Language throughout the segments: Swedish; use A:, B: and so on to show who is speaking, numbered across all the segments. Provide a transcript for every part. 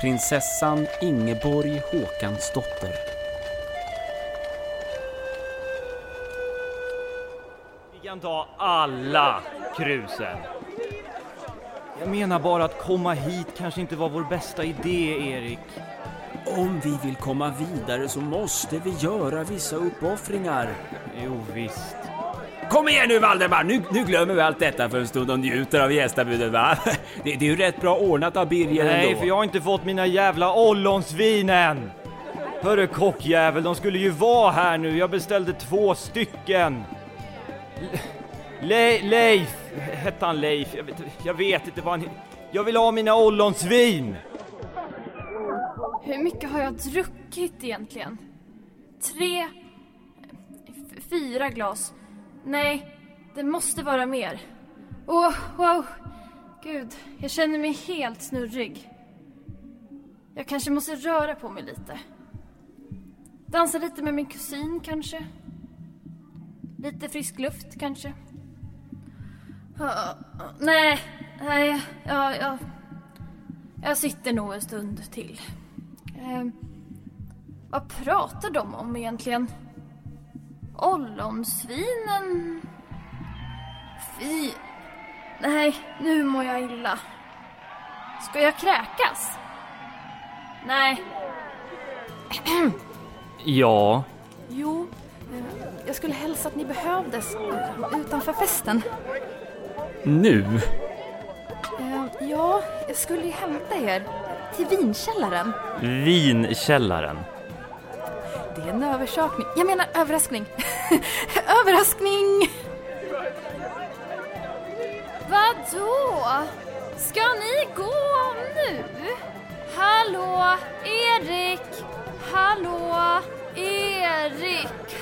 A: Prinsessan Ingeborg Håkansdotter.
B: Vi kan ta alla krusen. Jag menar bara att komma hit kanske inte var vår bästa idé, Erik.
A: Om vi vill komma vidare så måste vi göra vissa uppoffringar.
B: Jo, visst.
A: Kom igen nu Valdemar, nu, nu glömmer vi allt detta för en stund och njuter av gästabudet va? Det, det är ju rätt bra ordnat av Birger
B: Nej,
A: ändå.
B: för jag har inte fått mina jävla ollonsvin än! Hörru kockjävel, de skulle ju vara här nu. Jag beställde två stycken. Le Leif, hette han Leif? Jag vet, jag vet inte vad han... Jag vill ha mina ollonsvin!
C: Hur mycket har jag druckit egentligen? Tre... fyra glas. Nej, det måste vara mer. Åh, wow. Gud, jag känner mig helt snurrig. Jag kanske måste röra på mig lite. Dansa lite med min kusin kanske. Lite frisk luft kanske. Ah, nej, nej, jag, jag, jag sitter nog en stund till. Eh, vad pratar de om egentligen? Ollonsvinen? Fy... Nej, nu mår jag illa. Ska jag kräkas? Nej.
B: Ja.
C: Jo, eh, jag skulle hälsa att ni behövdes eh, utanför festen.
A: Nu?
C: Eh, Ja, jag skulle ju hämta er till vinkällaren.
B: Vinkällaren.
C: Det är en översakning. Jag menar överraskning. överraskning! Vadå? Ska ni gå nu? Hallå, Erik! Hallå, Erik!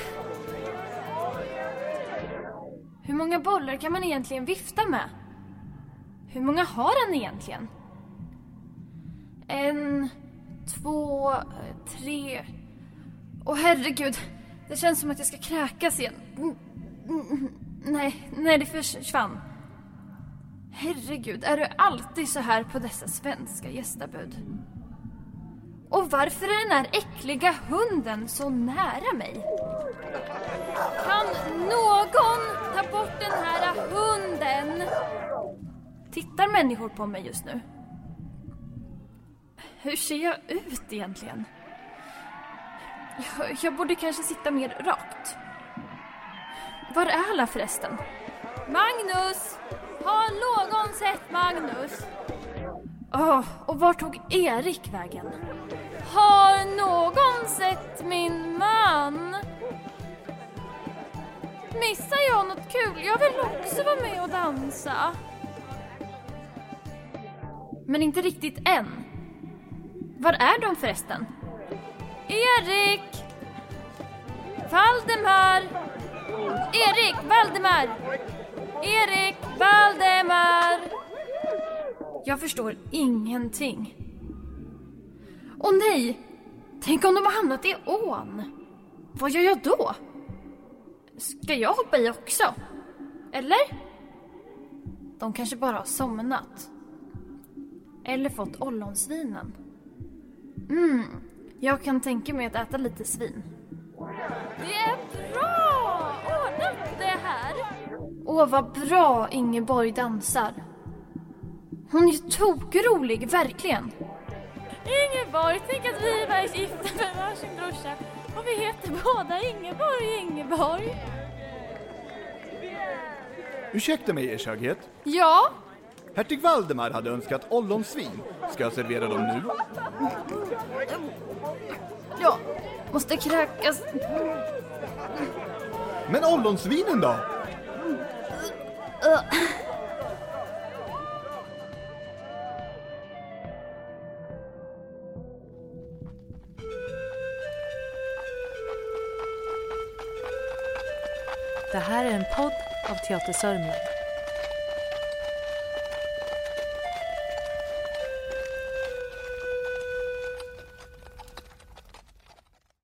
C: Hur många bollar kan man egentligen vifta med? Hur många har han egentligen? En, två, tre... Åh herregud, det känns som att jag ska kräkas igen. Nej, nej det försvann. Herregud, är du alltid så här på dessa svenska gästabud? Och varför är den här äckliga hunden så nära mig? Kan någon ta bort den här hunden? Tittar människor på mig just nu? Hur ser jag ut egentligen? Jag, jag borde kanske sitta mer rakt. Var är alla förresten? Magnus! Har någon sett Magnus? Åh, och var tog Erik vägen? Har någon sett min man? Missar jag något kul? Jag vill också vara med och dansa. Men inte riktigt än. Var är de förresten? Erik! Valdemar! Erik! Valdemar! Erik! Valdemar! Jag förstår ingenting. Åh nej! Tänk om de har hamnat i ån? Vad gör jag då? Ska jag hoppa i också? Eller? De kanske bara har somnat. Eller fått ollonsvinen. Mm, jag kan tänka mig att äta lite svin. Det är bra ordnat det här! Åh, vad bra Ingeborg dansar. Hon är ju tokrolig, verkligen. Ingeborg, tänk att vi är gifta med varsin brorsa och vi heter båda Ingeborg Ingeborg.
D: Ursäkta mig, Ers höghet.
C: Ja,
D: Hertig Valdemar hade önskat ollonsvin. Ska jag servera dem nu?
C: ja, måste kräkas.
D: Men ollonsvinen då?
E: Det här är en podd av Teater Sörmland.